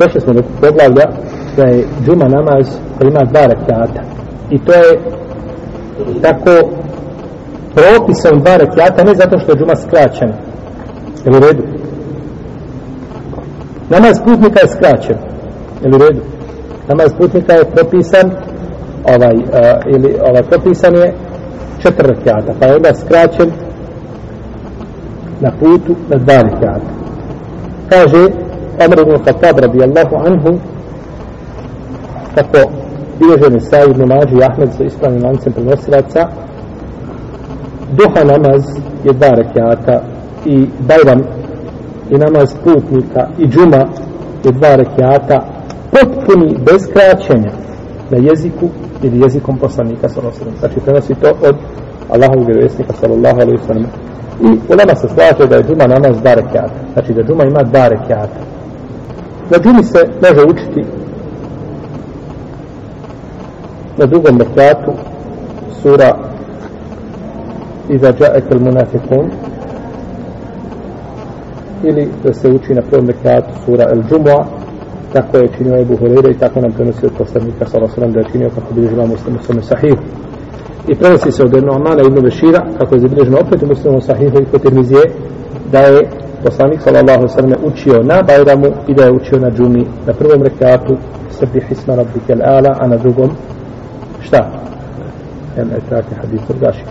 došli smo do poglavlja da je džuma namaz koji ima dva rekiata i to je tako propisan dva rekiata ne zato što je džuma skraćena je li u redu? Namaz putnika je skraćen. Je li u redu? Namaz putnika je propisan ovaj, uh, ili ovaj propisan je četiri rekiata pa je onda skraćen na putu na dva rekiata kaže Amr ibn Khattab radijallahu anhu kako bilježe Nisa ibn Mađi i Ahmed sa ispravnim lancem prenosilaca duha namaz je dva rekiata i bajram i namaz putnika i džuma je dva rekiata potpuni bez kraćenja na jeziku ili jezikom poslanika sallallahu alejhi ve sellem. Znači prenosi to od Allahovog vjerovjesnika sallallahu alejhi ve sellem. I ulema se slaže da je džuma namaz dva rekiata. Znači da džuma ima dva rekiata. Na džumi se može učiti. Na drugom rekiatu sura Iza džaek al munafikun ili da se uči na prvom rekiatu sura El Džumua tako je činio Ebu Hureyre i tako nam prenosi od poslanika sallallahu da je činio kako bi žila muslim u sahihu. I prenosi se od jednog amana ibn Bešira kako je zabilježeno opet u muslimu sahihu i kod Tirmizije da je poslanik sallallahu sallam učio na Bajramu i da je učio na džumi na prvom rekatu srbi hisma rabbike al-ala a na drugom šta? El etati hadith al-gaši